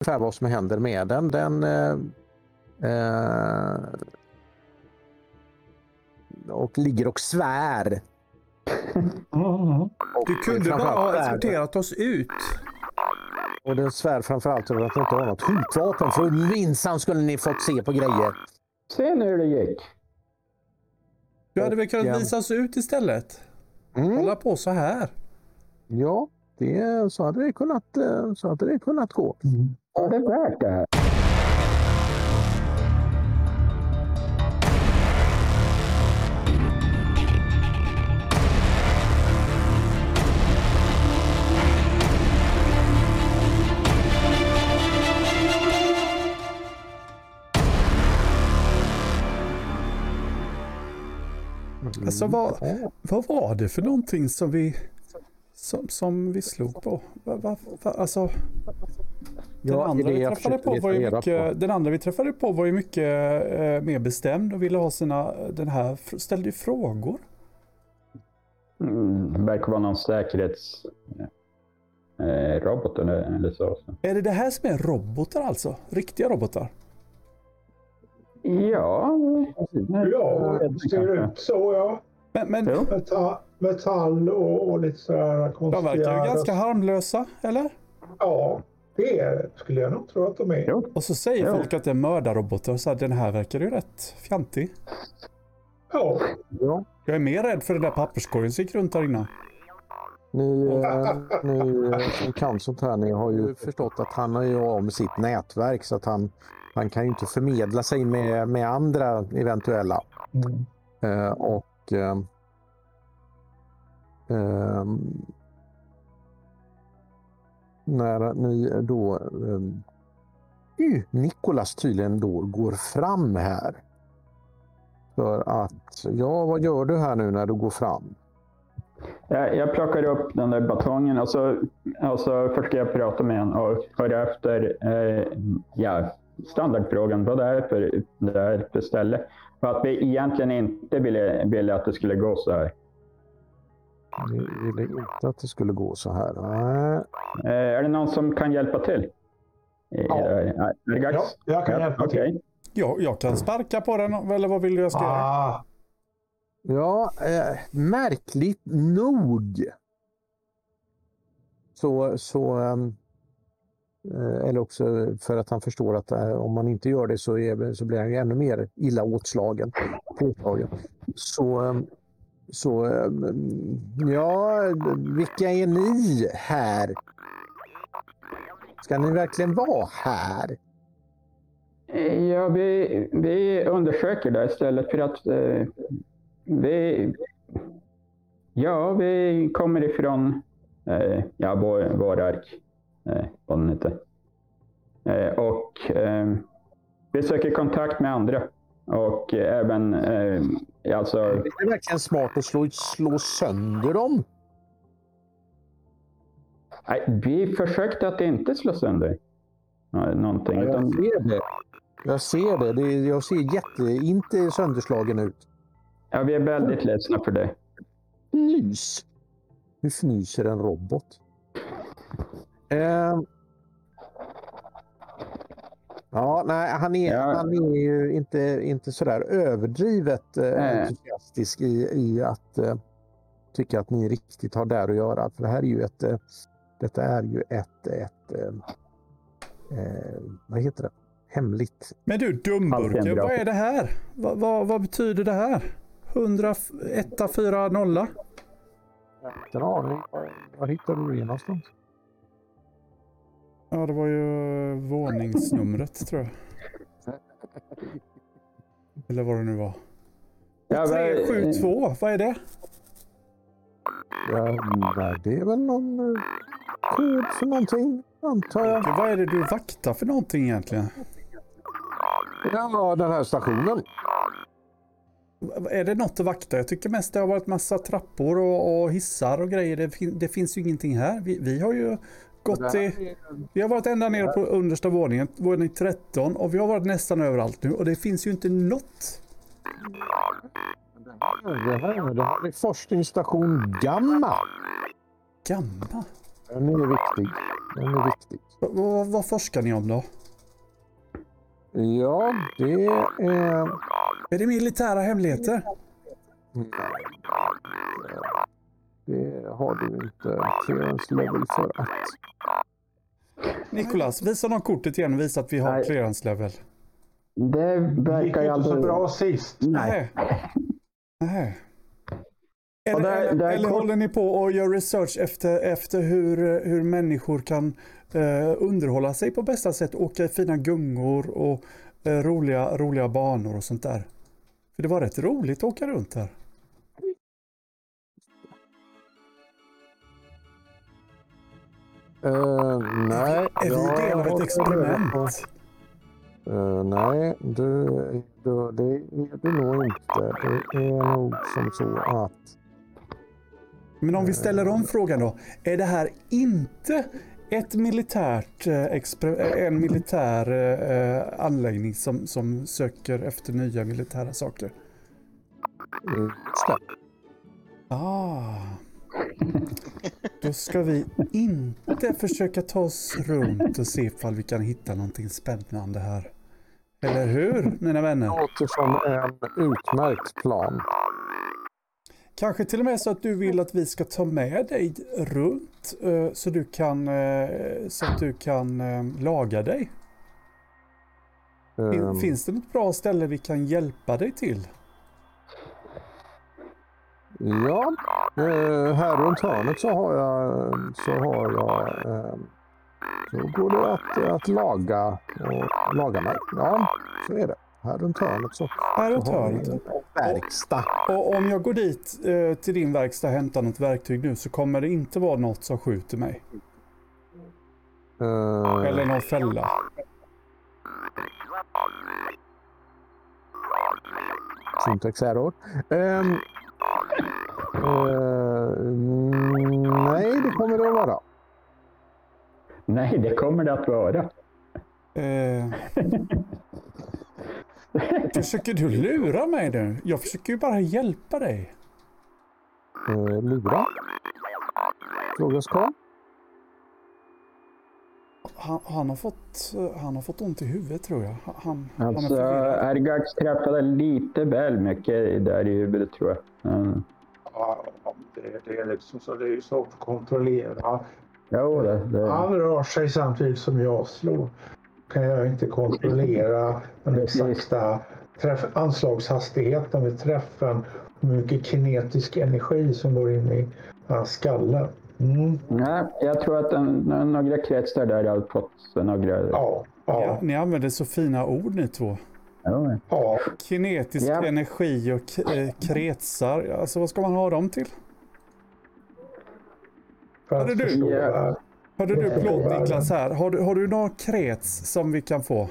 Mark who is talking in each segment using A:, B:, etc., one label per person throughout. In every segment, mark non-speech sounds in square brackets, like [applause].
A: ungefär vad som händer med den. Den eh, eh, och ligger och svär. [laughs]
B: Mm.
A: Och
C: Du kunde bara ha eskorterat oss ut.
A: Och den svär framförallt över att ni inte har något skjutvapen. För minsann skulle ni fått se på grejer.
B: Se nu hur det gick.
C: Du hade väl kunnat
A: eh,
C: visa oss ut istället?
A: Mm.
C: Hålla på så här.
A: Ja, det, så, hade det kunnat, eh, så hade det kunnat gå.
B: Var det värt det här?
C: Alltså vad,
A: Ja.
C: vad var det för någonting som vi, som, som vi slog på? Va, va, va, alltså, den,
A: Ja,
C: andra
A: det
C: vi träffade på var ju mycket, den andra vi träffade på var ju mycket eh, mer bestämd och ville ha sina, den här ställde ju frågor.
B: Mm, verkar vara någon säkerhets... Eh, robot eller, eller så.
C: Är det det här som är robotar alltså? Riktiga robotar?
B: Ja.
D: Ja, det ser ut så ja.
C: Men, men.
D: Metall, metall och, och lite sådär
C: de
D: konstiga...
C: verkar ju ganska harmlösa, eller?
D: Ja, det skulle jag nog tro att de är.
B: Jo.
C: Och så säger
B: Ja.
C: folk att det är mördarrobotar, så här, den här verkar ju rätt fjantig.
D: Ja,
A: Ja.
C: Jag är mer rädd för den där papperskorgen som gick runt där inne.
A: Ni, eh, ni eh, som kan sånt här, ni har ju förstått att han är ju av med sitt nätverk så att han, han kan ju inte förmedla sig med, med andra eventuella.
D: Mm.
A: Eh, och eh, ehm, när ni då Eh, Nikolas tydligen då går fram här. För att, ja vad gör du här nu när du går fram?
B: Jag, jag plockar upp den där batongen och så, och så försöker jag prata med honom och höra efter eh, ja, standardfrågan. Vad det är för, det är för ställe. För att vi egentligen inte ville, ville att det skulle gå så här.
A: Ni ville inte att det skulle gå så här. Nej.
B: Eh, är det någon som kan hjälpa till? I-
D: Ja.
B: Är det
D: ja jag kan hjälpa till.
B: okej.
C: Jag, jag kan sparka på den, eller vad vill du jag ska göra?
D: Ah,
A: Ja, eh, märkligt nog. Så, så ehm, eh, eller också för att han förstår att eh, om man inte gör det så, är, så blir han ju ännu mer illa åtslagen. Påtagen. Så, ehm, så ehm, ja, vilka är ni här? Ska ni verkligen vara här?
B: Eh, ja, vi, vi undersöker det istället för att eh, vi... Ja, vi kommer ifrån eh, ja, vår, vår ark. Eh, vad den heter. Eh, och eh, vi söker kontakt med andra. Och eh, även eh, alltså...
A: Är det verkligen smart att slå, slå sönder dem?
B: Nej, vi försökte att inte slå sönder någonting.
A: Ja, jag ser det. Jag ser det. det jag ser jätte, inte sönderslagen ut.
B: ja, vi är väldigt ledsna för det.
A: Fnys. Hur fnyser en robot? Eh, ja, nej, han är,
B: Ja.
A: han är ju inte, inte sådär överdrivet eh, entusiastisk i, i att eh, tycka att ni riktigt har där att göra. För det här är ju ett, eh, detta är ju ett, ett eh, eh, vad heter det? Hemligt
C: Men du dumburken, vad är det här? Vad, vad, vad betyder det här? 101 4 0
A: Inte en aning. Var, var hittar du det någonstans?
C: Ja, det var ju våningsnumret tror jag. Eller vad det nu var.
B: Ja, men-
C: 372, vad är det?
A: Ja, det är väl någon eh, kod för någonting, antar jag.
C: Vad är det du vaktar för någonting egentligen?
A: Ja, den här stationen.
C: Är det något att vakta? Jag tycker mest det har varit massa trappor och, och hissar och grejer. Det, fin, det finns ju ingenting här. Vi, vi har ju gått till... Vi har varit ända nere på understa våningen, våning 13 och vi har varit nästan överallt nu och det finns ju inte något.
A: Det här, det här är forskningsstation Gamma.
C: Gamma.
A: Den är viktig. Den är viktig.
C: Vad, vad forskar ni om då?
A: Ja, det är...
C: Är det militära hemligheter?
A: Nej. Det har du inte clearance level för att...
C: Nikolas, visa de kortet igen och visa att vi har
B: Nej.
C: clearance level.
B: Det
D: Det gick
B: verkar ju
D: inte så
B: aldrig...
D: bra sist.
B: Nej.
C: Nej. Eller,
B: där-
C: eller,
B: där
C: eller
B: kom-
C: håller ni på och gör research efter, efter hur, hur människor kan eh, underhålla sig på bästa sätt? Åka i fina gungor och eh, roliga, roliga banor och sånt där. För det var rätt roligt att åka runt här.
A: Eh, nej.
C: Är vi del av ett experiment?
A: Eh, nej, du, du, det är du nog inte. Det är nog som så att...
C: Men om vi ställer om frågan då. Är det här inte ett militärt, eh, eh, en militär eh, anläggning som, som söker efter nya militära saker?
A: eh, det.
C: Ah. Då ska vi inte försöka ta oss runt och se ifall vi kan hitta någonting spännande här. Eller hur, mina vänner?
A: låter som en utmärkt plan.
C: Kanske till och med så att du vill att vi ska ta med dig runt eh, så, du kan, eh, så att du kan eh, laga dig.
A: Ehm,
C: Finns det något bra ställe vi kan hjälpa dig till?
A: Ja, eh, här runt hörnet så har jag, så har jag, eh, så går det att, att laga och laga mig. Ja, så är det. Här runt hörnet så,
C: Här runt
A: så har
C: hörnet.
A: en verkstad.
C: Och om jag går dit eh, till din verkstad och hämtar något verktyg nu så kommer det inte vara något som skjuter mig.
A: Eh,
C: Eller någon fälla.
A: Syntax error. Eh, nej, det kommer det att vara.
B: Nej, det kommer det att vara.
C: Eh, [laughs] försöker du lura mig nu? Jag försöker ju bara hjälpa dig.
A: Eh, lura? Frågas Karl.
C: Han, han, har fått, eh, han har fått ont i huvudet tror jag. Han, han, han är
B: Alltså,
C: förvirrad.
B: Ergax träffade lite väl mycket där i huvudet tror jag. Mm.
D: Det, det är liksom så. Det är ju svårt att kontrollera.
B: Jo, det, det.
D: Han rör sig samtidigt som jag slår. Kan jag inte kontrollera den exakta träff, anslagshastigheten vid träffen. Hur mycket kinetisk energi som går in i hans skalle. Mm.
B: Nej, jag tror att en, några kretsar där har fått några...
D: Ja,
C: Ja,
D: ja,
C: ni använder så fina ord ni två.
D: Ja.
C: Kinetisk
B: Ja.
C: energi och k- eh, kretsar. Alltså vad ska man ha dem till?
D: Att
C: du,
B: ja.
D: här.
C: Hörde du,
D: Ja.
C: förlåt Niklas här. Har du, har du någon krets som vi kan få?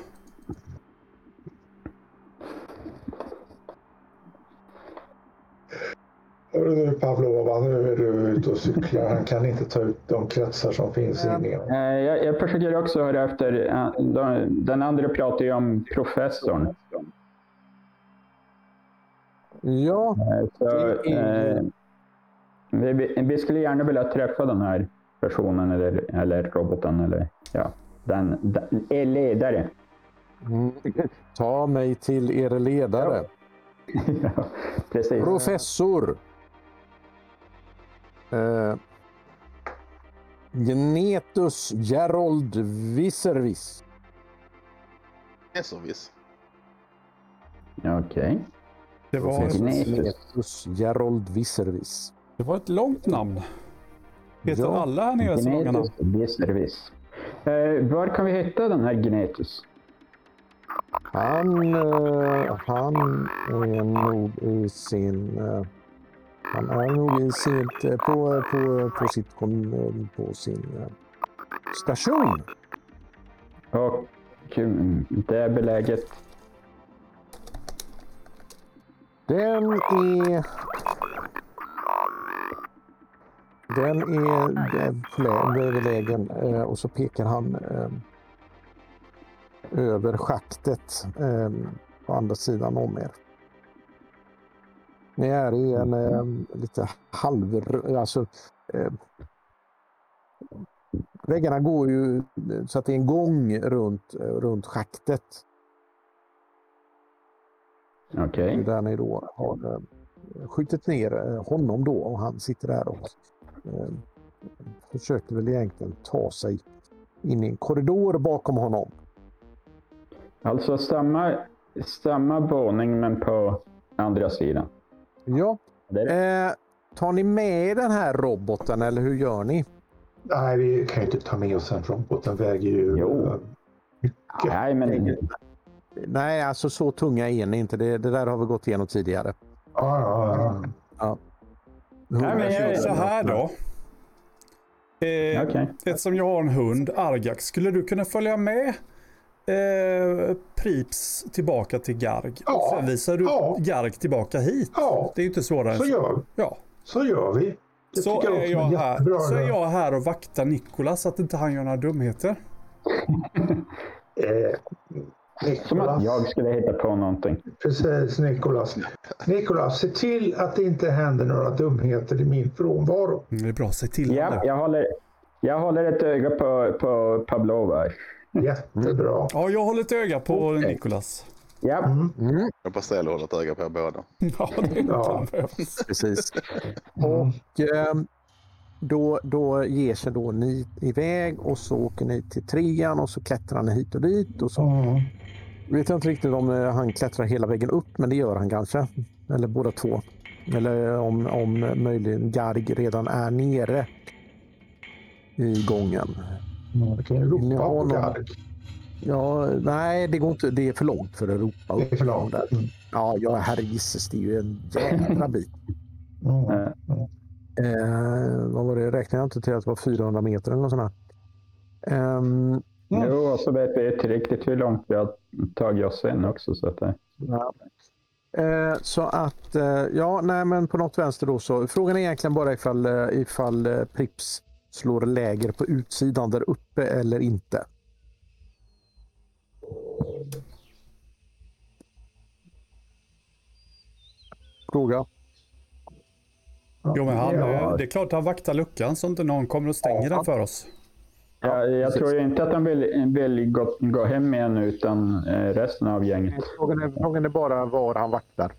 D: Hörru du Pavlova, nu är du ute och cyklar. Han kan inte ta ut de kretsar som finns inne i honom.
B: Eh, Jag, jag försöker också höra efter. eh, de- Den andra pratar ju om professorn.
A: Ja,
B: Eh, Så,
A: Det är-
B: vi, vi- vi skulle gärna vilja träffa den här personen eller, eller roboten eller ja, den, den är ledare.
A: mm, ta mig till er ledare.
B: ja, [laughs] precis.
A: Professor. Eh, Gnetus Gerold
E: så visst.
B: Okej.
C: Det var,
B: Gnetus.
A: Gerold Visservis.
C: Det var ett långt namn. Heter
A: Ja.
C: alla här nere namn?
B: Genetus Service. Eh, var kan vi hitta den här Genetus?
A: Han, eh, han är nog i sin... Eh, han är nog i sitt, eh, på, på, på, sitt, kon- på sin eh, station.
B: Och det är beläget.
A: Den är... Den är eh, belägen eh, och så pekar han eh, över schaktet på andra sidan om er. Ni är i en eh, lite halv... Alltså, eh, Väggarna går ju så att det är en gång runt, runt schaktet.
B: Okej.
A: Där ni då har eh, skjutit ner honom då och han sitter där och eh, försöker väl egentligen ta sig in i en korridor bakom honom.
B: Alltså samma, samma våning men på andra sidan.
A: Ja, eh, tar ni med den här roboten eller hur gör ni?
D: Nej, vi kan ju inte ta med oss en robot. Den väger ju...
B: Jo.
D: eh, mycket.
B: nej, men
A: Nej, alltså så tunga är ni inte. Det, det där har vi gått igenom tidigare.
D: Ja, ja, ja.
B: Nej, men jag-
C: Så här då. Eh,
B: okej.
C: Eftersom jag har en hund, Argax, skulle du kunna följa med eh, Prips tillbaka till Garg?
D: Ja,
C: Och sen visar du
D: ja.
C: Garg tillbaka hit.
D: Ja,
C: Det är ju inte svårare än
D: så gör,
C: Ja,
D: så gör vi. Det
C: så är, jag här, så är jag här och vaktar Nikolas så att inte han gör några dumheter. [laughs]
D: Eh,
B: Som att
D: Nikolas,
B: jag skulle hitta på någonting.
D: precis Nikolas. Nikolas, se till att det inte händer några dumheter i min frånvaro.
C: Mm, Det är bra, säg till
B: Ja,
C: honom.
B: jag håller, jag håller ett öga på, på Pavlova.
D: Jättebra.
C: Ja, jag håller ett öga på
B: Okej.
C: Nikolas.
B: Ja,
D: Mm.
E: Jag bara ställer och håller ett öga på er båda. [laughs]
C: Ja, det är
D: Ja.
C: ja.
A: Precis.
D: Mm.
A: Och eh, då, då ger sig då ni iväg och så åker ni till trean och så klättrar ni hit och dit. Och så
D: Mm.
A: Vet jag inte riktigt om eh, han klättrar hela vägen upp, men det gör han kanske. Eller båda två. Eller om, om möjligen Garg redan är nere i gången.
D: Mm. Kan ju
A: ni
D: ropa på? Garg.
A: Ja, nej, det går inte. Det är för långt för att ropa upp.
D: Det är för långt.
A: Där.
D: Mm.
A: Ja, ja herregisses, det är ju en jädra [laughs] bit.
D: Mm.
B: eh,
A: Eh, vad var det? Räknade jag inte till att det var 400 meter eller något sånt där. Ehm,
B: jo, och så vet vi inte riktigt hur långt vi har tagit oss in också. Så att, det-
A: ja. eh, så att, eh, ja, nej men på något vänster då så. Frågan är egentligen bara ifall, eh, ifall eh, Prips slår läger på utsidan där uppe eller inte. Fråga.
C: Jo, men han,
B: Ja.
C: eh, det är klart att han vaktar luckan så inte någon kommer och stänger den för oss.
B: Jag, jag tror ju inte att de vill, vill gå, gå hem igen utan eh, resten av gänget.
A: Frågan är, frågan är bara var han vaktar.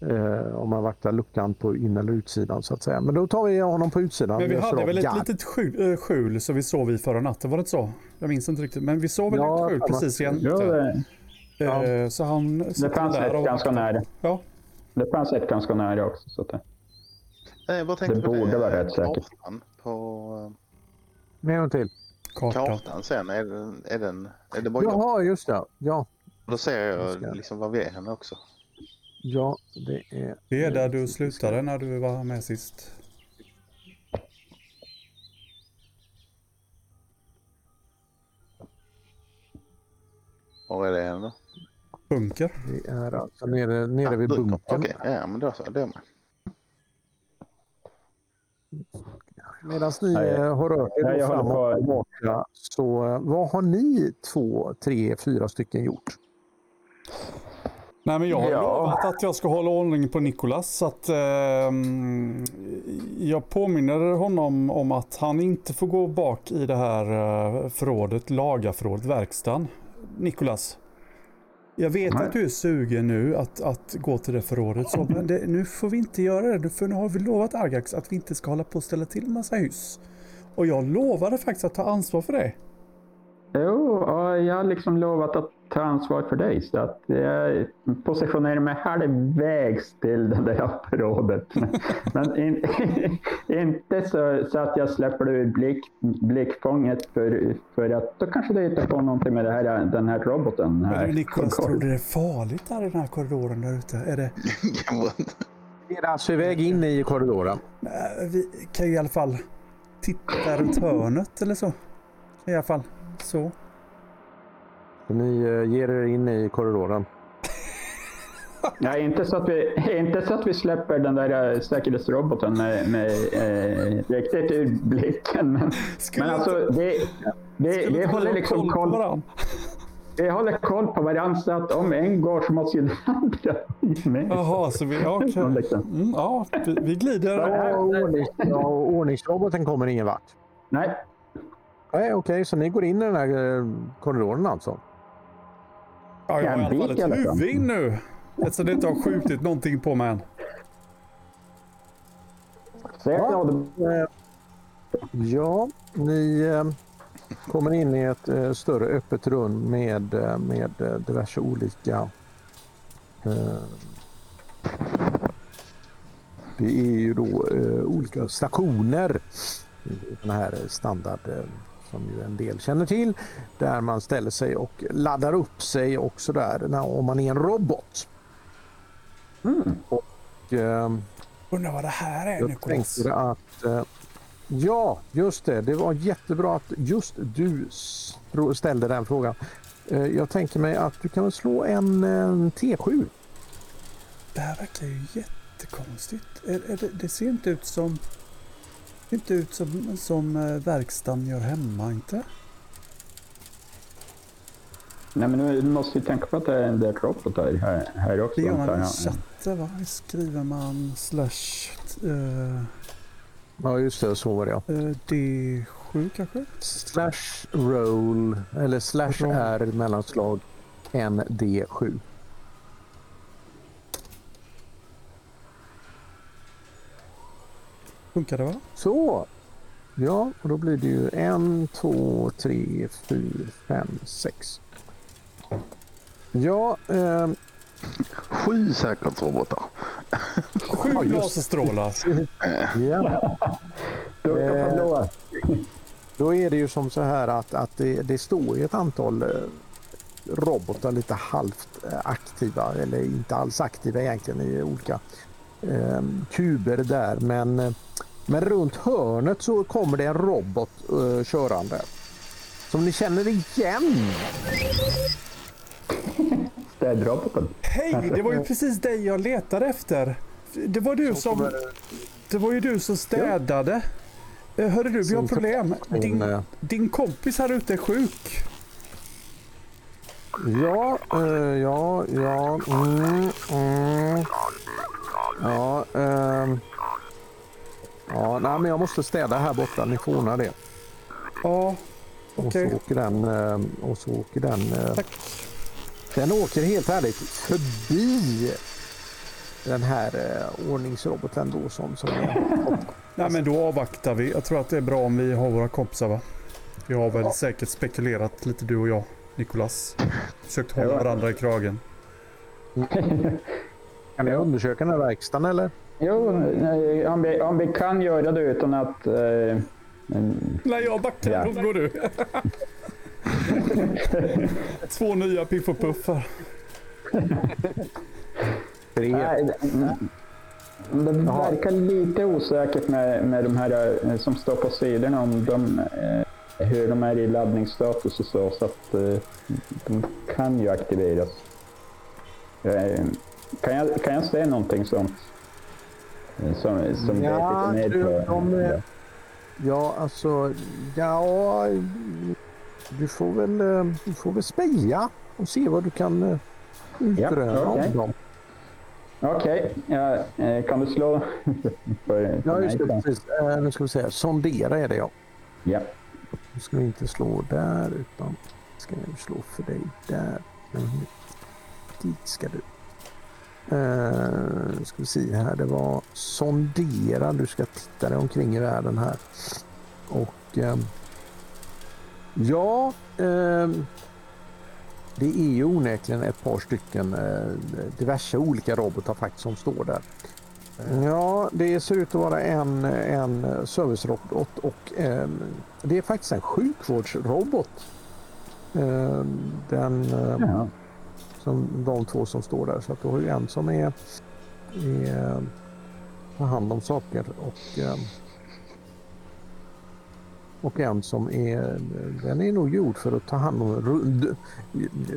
A: Eh, om han vaktar luckan på in eller utsidan så att säga. Men då tar vi honom på utsidan.
C: Men vi hade väl ett litet skjul, äh, skjul så vi sov i förra natten, var det inte så? Jag minns inte riktigt, men vi sov väl
A: Ja,
C: ett skjul precis igen.
B: Jo, det,
C: Eh, Så han
B: det fanns ett
C: och
B: ganska nära.
C: Ja,
B: Det fanns ett ganska nära också. Så att det,
E: Nej, jag bara tänkte
B: Det borde vara rätt säkert.
E: På
A: en till.
C: Kartan.
E: kartan sen. Är, den, är, den, är det bara jag?
A: Jaha, just det. Ja,
E: Då ser
A: Jag
E: jag liksom var vi är henne också.
A: ja det är...
C: Vi är där du slutade när du var med sist.
E: Var är det henne då?
C: Bunker.
A: Det är alltså nere, nere vid
E: Ah, bunkern.
A: bunkern.
E: Okej, ja men då så. Det är med.
A: Medan ni
B: Nej.
A: eh, har rört er
B: Nej,
A: fram och
B: på-
A: tillbaka så eh, vad har ni två, tre, fyra stycken gjort?
C: Nej, men jag har
B: Ja.
C: lovat att jag ska hålla ordning på Nikolas. Så att, ehm, jag påminner honom om att han inte får gå bak i det här uh, förrådet, lagarförrådet, verkstaden. Nikolas, jag vet
B: Nej.
C: att du är sugen nu att, att gå till det förrådet. Så, men det, nu får vi inte göra det. För nu har vi lovat Argax att vi inte ska hålla på och ställa till massa hus. Och jag lovade faktiskt att ta ansvar för det.
B: Jo, jag har liksom lovat att ta ansvar för dig. Så att jag positionerar mig halvvägs till det där förrådet. [laughs] Men in, [laughs] inte så, så att jag släpper ur blick, blickfånget för, för att då kanske det hittar på någonting med det här, den här roboten. Här.
C: Men du Nikolas, tror du det är farligt där i den här korridoren där ute? Är det... [laughs]
A: Ni är alltså iväg in i korridoren.
C: Vi kan ju i alla fall titta runt hörnet eller så. I alla fall så.
A: Ni eh, ger er in i korridoren. [laughs]
B: Ja, inte, så att vi, inte så att vi släpper den där eh, säkerhetsroboten med, med eh, riktigt ur blicken. Men, men alltså,
C: inte-
B: vi, vi,
C: Skulle
B: vi
C: inte
B: håller liksom
C: på
B: koll,
C: varann.
B: vi håller koll på varandra så att om en går så måste ju den andra med.
C: Jaha, så vi... Okej.
B: Liksom.
C: Mm, ja, vi, vi glider.
A: Ordningsroboten kommer ingen vart.
B: Nej,
A: Nej, okej, så ni går in i den här eh, korridoren alltså?
C: Ja, jag har i alla fall ett
B: fall.
C: huvud in nu. Eftersom det inte har skjutit någonting på mig än.
A: Ja. Eh, Ja, ni eh, kommer in i ett större öppet rum med, med diverse olika Det är ju då olika stationer i den här standard som ju en del känner till där man ställer sig och laddar upp sig och sådär när- om man är en robot.
B: Mm.
A: Och, eh,
C: Undrar vad det här är
A: jag
C: Nikolas.
A: tänkte att... eh, Ja, just det. Det var jättebra att just du ställde den frågan. Eh, Jag tänker mig att du kan väl slå en, en T7?
C: Det här verkar ju jättekonstigt. Är, är det, det ser inte ut som inte ut som, som eh, verkstaden gör hemma inte.
B: Nej men du måste ju tänka på att det är en del robotar här, här också.
C: Det gör man i chatten va? Skriver man slash... Uh,
A: ja just det, så var det ja.
C: Eh, uh, D7 kanske?
A: Slash roll eller slash
C: roll.
A: r mellanslag ND7.
C: Funkar det va?
A: Så. Ja, och då blir det ju en, två, tre, fyra, fem, sex. Ja, ehm,
E: Sju säkerhetsrobotar.
C: Sju
A: Ja, just-
C: laserstrålar.
A: ja.
B: Då
A: Eh. Då är det ju som så här att, att det, det står ju ett antal eh, robotar lite halvt eh, aktiva eller inte alls aktiva egentligen i olika eh, kuber där. Men, eh, men runt hörnet så kommer det en robot eh, körande. Som ni känner igen. [laughs]
B: Städroboten.
C: Hej, det var ju precis dig jag letade efter. Det var du som... Det var ju du som städade. Eh, Hörru du, vi har problem.
A: Din,
C: Din, din kompis här ute är sjuk.
A: Ja, eh, ja, ja. Mm, mm. Ja, ehm. ja nej, men jag måste städa här borta. Ni får ordna det.
C: Ja,
A: Och
C: okej.
A: så åker den, eh, och så åker den, eh,
C: Tack.
A: den åker helt ärligt förbi den här eh, ordningsroboten då som, som är.
C: Nej, men då avvaktar vi. Jag tror att det är bra om vi har våra kompisar va? Vi har väl säkert spekulerat lite du och jag, Nikolas. Försökt hålla varandra i kragen. [laughs]
A: Kan jag undersöka den här verkstaden eller?
B: Jo, nej, om vi, om vi kan göra det utan att... Eh,
C: När jag backar,
B: Ja.
C: då går du. [laughs] Två nya Piff och Puffar. [laughs]
A: Tre.
B: nej, det verkar lite osäkert med, med de här eh, som står på sidorna om de, eh, hur de är i laddningsstatus och så. Så att eh, de kan ju aktiveras. Kan, jag, kan jag säga någonting sånt? Som, som
A: Ja,
B: lite
A: du,
B: mer på...
A: de Ja, alltså, ja, du får väl, eh, du får väl speja och se vad du kan eh, utröna
B: okej.
A: om dem.
B: Okej, ja, eh, kan du slå [laughs] för,
A: Ja, just det. Precis. Nu ska vi se. Sondera är det ja.
B: Ja.
A: Nu ska vi inte slå där utan ska jag slå för dig där. Mm. Dit ska du. Uh, ska vi se här. Det var sondera. Du ska titta dig omkring i världen här. Och ehm, ja, ehm, det är ju onekligen ett par stycken eh, diverse olika robotar faktiskt som står där. Eh, ja, det ser ut att vara en, en servicerobot och eh, det är faktiskt en sjukvårdsrobot. Den,
B: Ja
A: som de två som står där. Så att du har ju en som är, är tar hand om saker och ehm, och en som är, den är nog gjord för att ta hand om rund,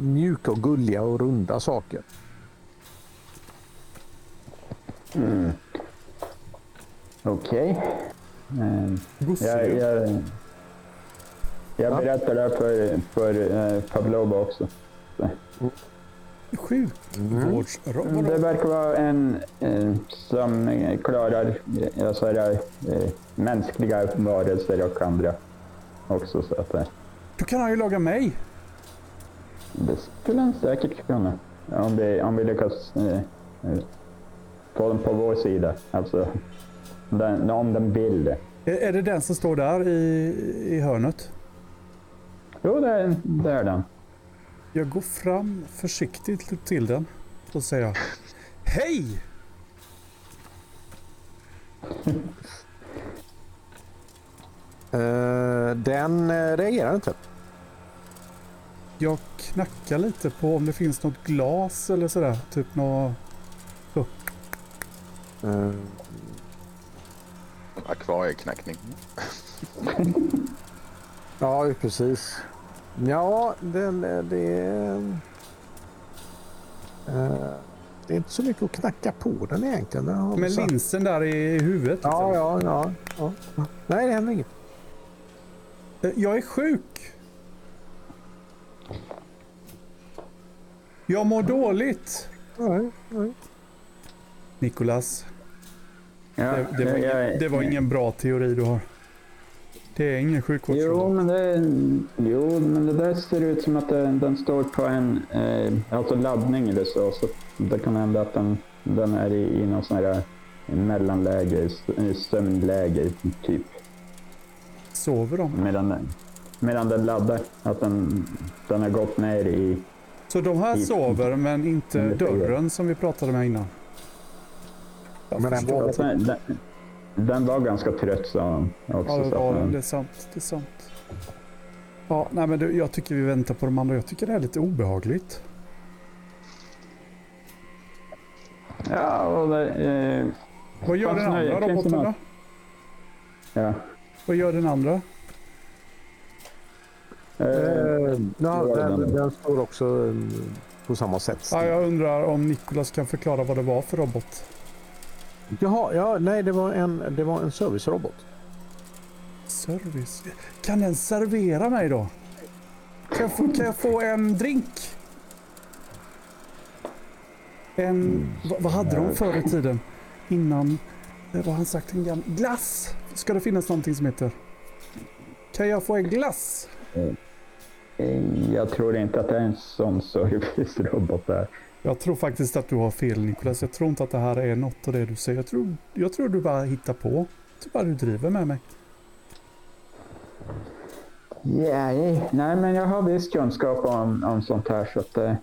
A: mjuka och gulliga och runda saker.
B: Mm. Okej. Eh, jag,
C: Gosedjur.
B: jag, jag
A: Ja.
B: berättar det för, för eh, Pavlova också.
C: Sjukvårdsrobot.
B: Det verkar vara en eh, som eh, klarar alltså, eh, mänskliga varelser och andra också. Så att, eh,
C: Då kan han ju laga mig.
B: det skulle han säkert kunna. Om vi, om vi lyckas eh, få den på vår sida. Alltså, den, om den vill det.
C: Är, är det den som står där i, i hörnet?
B: Jo, det är, det är den.
C: Jag går fram försiktigt till den och säger Hej!
A: Eh, den eh, reagerar inte.
C: Jag knackar lite på om det finns något glas eller sådär. Typ något...
A: Eh,
E: Akvarieknackning.
A: ja, precis. Ja, eh, det, eh, det är inte så mycket att knacka på den egentligen. Den
C: Med linsen där i huvudet.
A: Ja,
C: liksom.
A: ja, ja, ja. Nej, det händer inget.
C: Eh, Jag är sjuk. Jag mår dåligt.
A: Nej, nej.
C: Nikolas,
B: Ja,
C: det, det, var,
B: jag-
C: det var ingen bra teori du har. Det är ingen
B: Jo
C: sjukvårdsrobot.
B: men, det, jo, men det där ser ut som att det, den står på en eh, alltså laddning eller så. Så det kan hända att den, den är i, i någon sån här mellanläge, s- sömnläge typ.
C: Sover de?
B: Medan, den- medan den laddar. Att den, den har gått ner i...
C: Så de här
B: I-
C: sover men inte dörren som vi pratade med innan?
A: Ja, men den var,
B: Den, den, var ganska trött sa han också.
C: Ja, det,
B: så att
C: var,
B: den-
C: det är sant. Det är sant. Ja, nej, men du, jag tycker vi väntar på de andra. Jag tycker det är lite obehagligt.
B: Ja, och det, eh,
C: Vad gör den andra
B: det
C: roboten då?
B: ja.
C: Vad gör den andra?
B: Eh,
A: eh, ja,
B: det
A: den,
B: den.
A: den står också eh, på samma sätt.
C: Ja, jag undrar om Nikolas kan förklara vad det var för robot.
A: Jaha, ja, nej, det var en, det var en servicerobot.
C: Service. Kan den servera mig då? Kan jag få, kan jag få en drink? En... Vad, vad hade de förr i tiden? Innan... eh, Vad har han sagt? En gammal... Glass! Ska det finnas någonting som heter? Kan jag få en glass?
B: eh, jag tror inte att det är en sån servicerobot där.
C: Jag tror faktiskt att du har fel Nikolas. Jag tror inte att det här är något av det du säger. Jag tror, jag tror du bara hittar på. Jag tror bara du driver med mig.
B: Nej, nej, men jag har viss kunskap om, om sånt här så att... eh,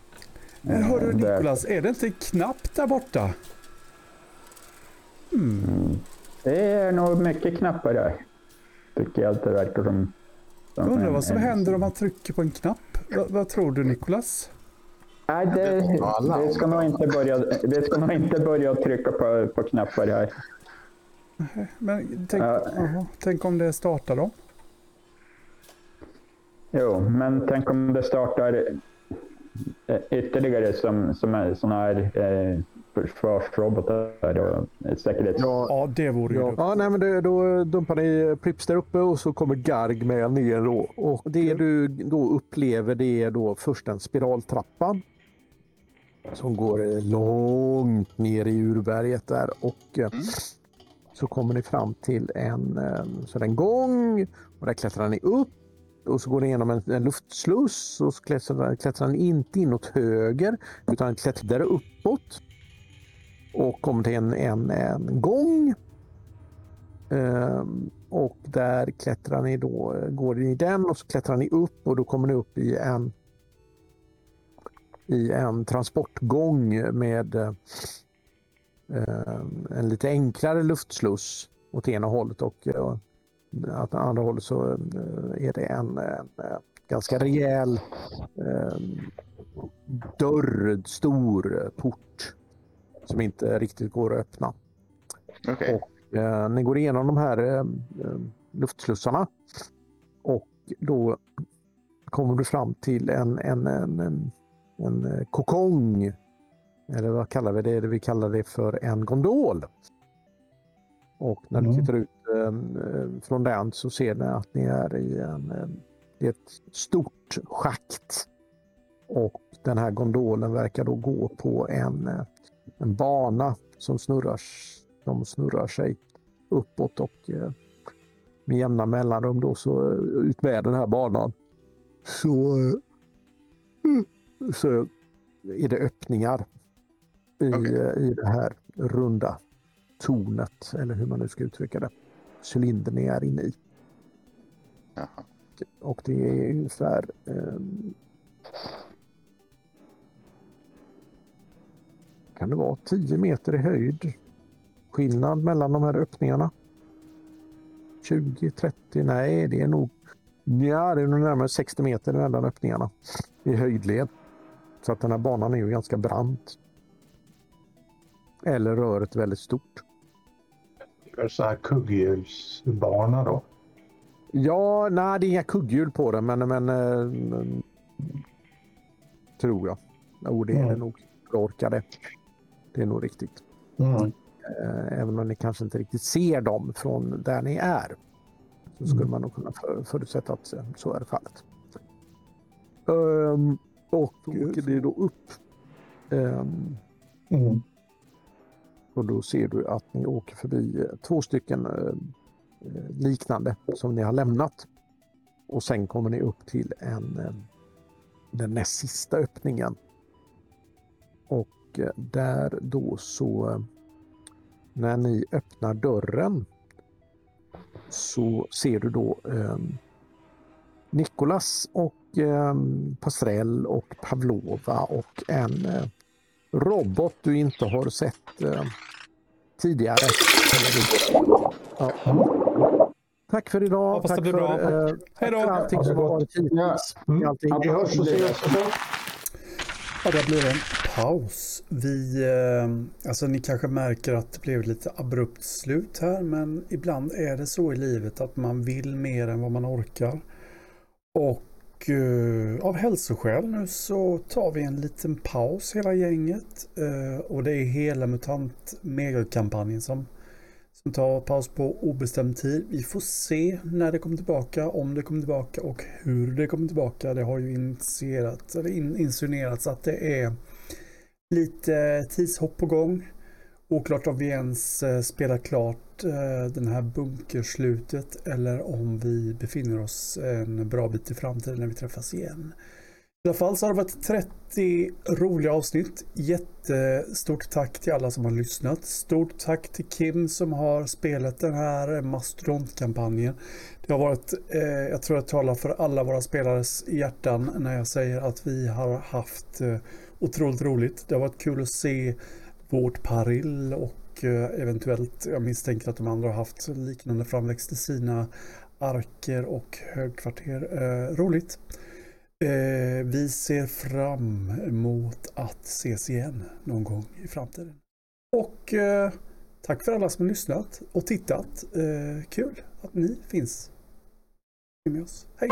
C: Men hörru
B: det-
C: Nikolas, är det inte knappt där borta?
B: Mm. Det är nog mycket knappar där. Tycker jag att det verkar som. som
C: Jag undrar
B: en-
C: vad som
B: en-
C: händer om man trycker på en knapp. Va, vad tror du Nikolas?
B: Nej, det, vi ska nog inte börja, vi ska nog inte börja trycka på, på knappar här.
C: Men tänk,
B: Ja.
C: jaha, tänk om det startar dem?
B: Jo, men tänk om det startar eh, ytterligare som, som är sådana här eh, försvarsrobotar och säkerhets...
A: Ja,
C: Ja, det vore ju
A: Ja, ja nej, men det, då dumpar ni Prips där uppe och så kommer Garg med ner då. Och det du då upplever det är då först en spiraltrappa. Som går eh, långt ner i urberget där och eh, så kommer ni fram till en, eh, så en gång och där klättrar ni upp och så går ni igenom en, en luftsluss och så klättrar, klättrar ni inte inåt höger utan klättrar uppåt och kommer till en, en, en gång. Ehm, och där klättrar ni då, går ni i den och så klättrar ni upp och då kommer ni upp i en i en transportgång med eh, en lite enklare luftsluss åt ena hållet och eh, åt andra hållet så eh, är det en, en eh, ganska rejäl eh, dörr, stor eh, port som inte riktigt går att öppna.
E: Okej.
A: Eh, ni går igenom de här eh, eh, luftslussarna och då kommer du fram till en, en, en, en, en eh, kokong. Eller vad kallar vi det? Vi kallar det för en gondol. Och när du
D: Mm.
A: tittar ut eh, eh, från den så ser ni att ni är i en, eh, är ett stort schakt. Och den här gondolen verkar då gå på en, eh, en bana som snurrar, som snurrar sig uppåt och med jämna mellanrum då så eh, ut med den här banan. Så, så är det öppningar i, eh, i det här runda tornet eller hur man nu ska uttrycka det. Cylindern ni är inne i.
E: Jaha.
A: Och det är ungefär ehm, kan det vara 10 meter i höjd skillnad mellan de här öppningarna. 20, 30, nej det är nog ja, det är nog närmare 60 meter mellan öppningarna i höjdled. Så att den här banan är ju ganska brant. Eller röret väldigt stort.
D: Det så här kugghjulsbana då.
A: Ja, nej det är inga kugghjul på den men, men eh, tror jag. Jo, det är det
D: Mm.
A: nog. Jag orkar det. Det är nog riktigt.
D: Mm.
A: Eh, Även om ni kanske inte riktigt ser dem från där ni är. Så skulle
D: Mm.
A: man nog kunna för, förutsätta att så är fallet. Um, och åker det då upp. Ehm,
D: Mm.
A: och då ser du att ni åker förbi eh, två stycken eh, eh, liknande som ni har lämnat. Och sen kommer ni upp till en, eh, den näst sista öppningen. Och eh, där då så eh, när ni öppnar dörren så ser du då eh, Nikolas och eh, Pastrell och Pavlova och en eh, robot du inte har sett eh, tidigare. Ja. Tack för idag.
C: Hoppas det
A: Tack för,
C: bra.
A: eh,
C: Hej då.
A: för allting som har varit hittills.
D: Mm.
A: Allting.
D: Vi hörs och ses.
C: Ja, det blir en paus. Vi, eh, alltså ni kanske märker att det blev lite abrupt slut här, men ibland är det så i livet att man vill mer än vad man orkar. Och eh, av hälsoskäl nu så tar vi en liten paus hela gänget. Eh, och det är hela MUTANT megakampanjen som, som tar paus på obestämd tid. Vi får se när det kommer tillbaka, om det kommer tillbaka och hur det kommer tillbaka. Det har ju initierat, eller in, insinuerats att det är lite tidshopp på gång. Oklart om vi ens eh, spelar klart eh, den här bunkerslutet eller om vi befinner oss en bra bit i framtiden när vi träffas igen. I alla fall så har det varit 30 roliga avsnitt. Jättestort tack till alla som har lyssnat. Stort tack till Kim som har spelat den här mastodontkampanjen. Det har varit, eh, jag tror jag talar för alla våra spelares hjärtan när jag säger att vi har haft eh, otroligt roligt. Det har varit kul att se vårt parill och eh, eventuellt, jag misstänker att de andra har haft liknande framväxt i sina arker och högkvarter. Eh, roligt. Eh, vi ser fram emot att ses igen någon gång i framtiden. Och eh, tack för alla som har lyssnat och tittat. Eh, kul att ni finns med oss. Hej!